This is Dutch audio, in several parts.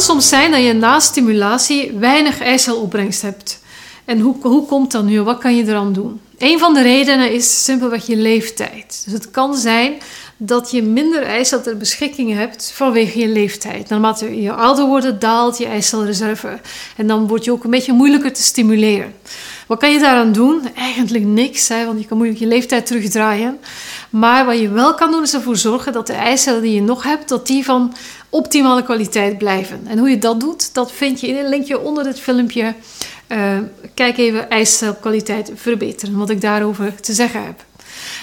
soms zijn dat je na stimulatie weinig eicelopbrengst hebt. En hoe, hoe komt dat nu? Wat kan je eraan doen? Een van de redenen is simpelweg je leeftijd. Dus het kan zijn dat je minder eicel ter beschikking hebt vanwege je leeftijd. Naarmate je ouder wordt, daalt je eicelreserve. En dan word je ook een beetje moeilijker te stimuleren. Wat kan je daaraan doen? Eigenlijk niks, hè, want je kan moeilijk je leeftijd terugdraaien. Maar wat je wel kan doen, is ervoor zorgen dat de eicellen die je nog hebt, dat die van optimale kwaliteit blijven. En hoe je dat doet, dat vind je in een linkje onder dit filmpje. Uh, kijk even eicelkwaliteit verbeteren, wat ik daarover te zeggen heb.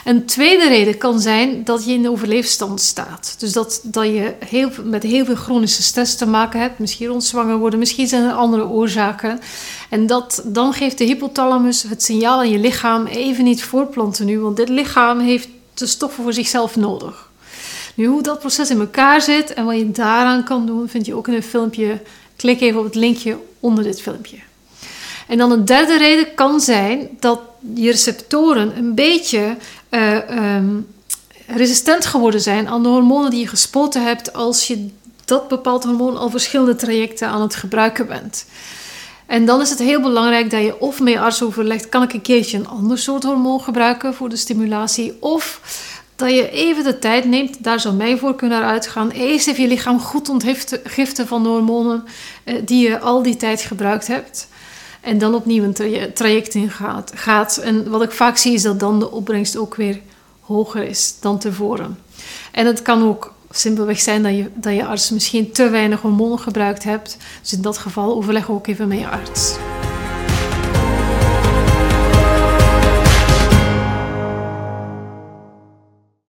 Een tweede reden kan zijn dat je in de overleefstand staat. Dus dat, dat je heel, met heel veel chronische stress te maken hebt. Misschien rond zwanger worden, misschien zijn er andere oorzaken. En dat, dan geeft de hypothalamus het signaal aan je lichaam even niet voorplanten nu. Want dit lichaam heeft de stoffen voor zichzelf nodig. Nu, hoe dat proces in elkaar zit en wat je daaraan kan doen, vind je ook in een filmpje. Klik even op het linkje onder dit filmpje. En dan een derde reden kan zijn dat je receptoren een beetje uh, resistent geworden zijn aan de hormonen die je gespoten hebt als je dat bepaald hormoon al verschillende trajecten aan het gebruiken bent. En dan is het heel belangrijk dat je of met arts overlegt: kan ik een keertje een ander soort hormoon gebruiken voor de stimulatie? Of dat je even de tijd neemt, daar zou mijn voorkeur naar uitgaan. Eerst even je lichaam goed ontgiften van de hormonen eh, die je al die tijd gebruikt hebt. En dan opnieuw een traject in gaat, gaat. En wat ik vaak zie is dat dan de opbrengst ook weer hoger is dan tevoren. En het kan ook simpelweg zijn dat je, dat je arts misschien te weinig hormonen gebruikt hebt. Dus in dat geval overleg ook even met je arts.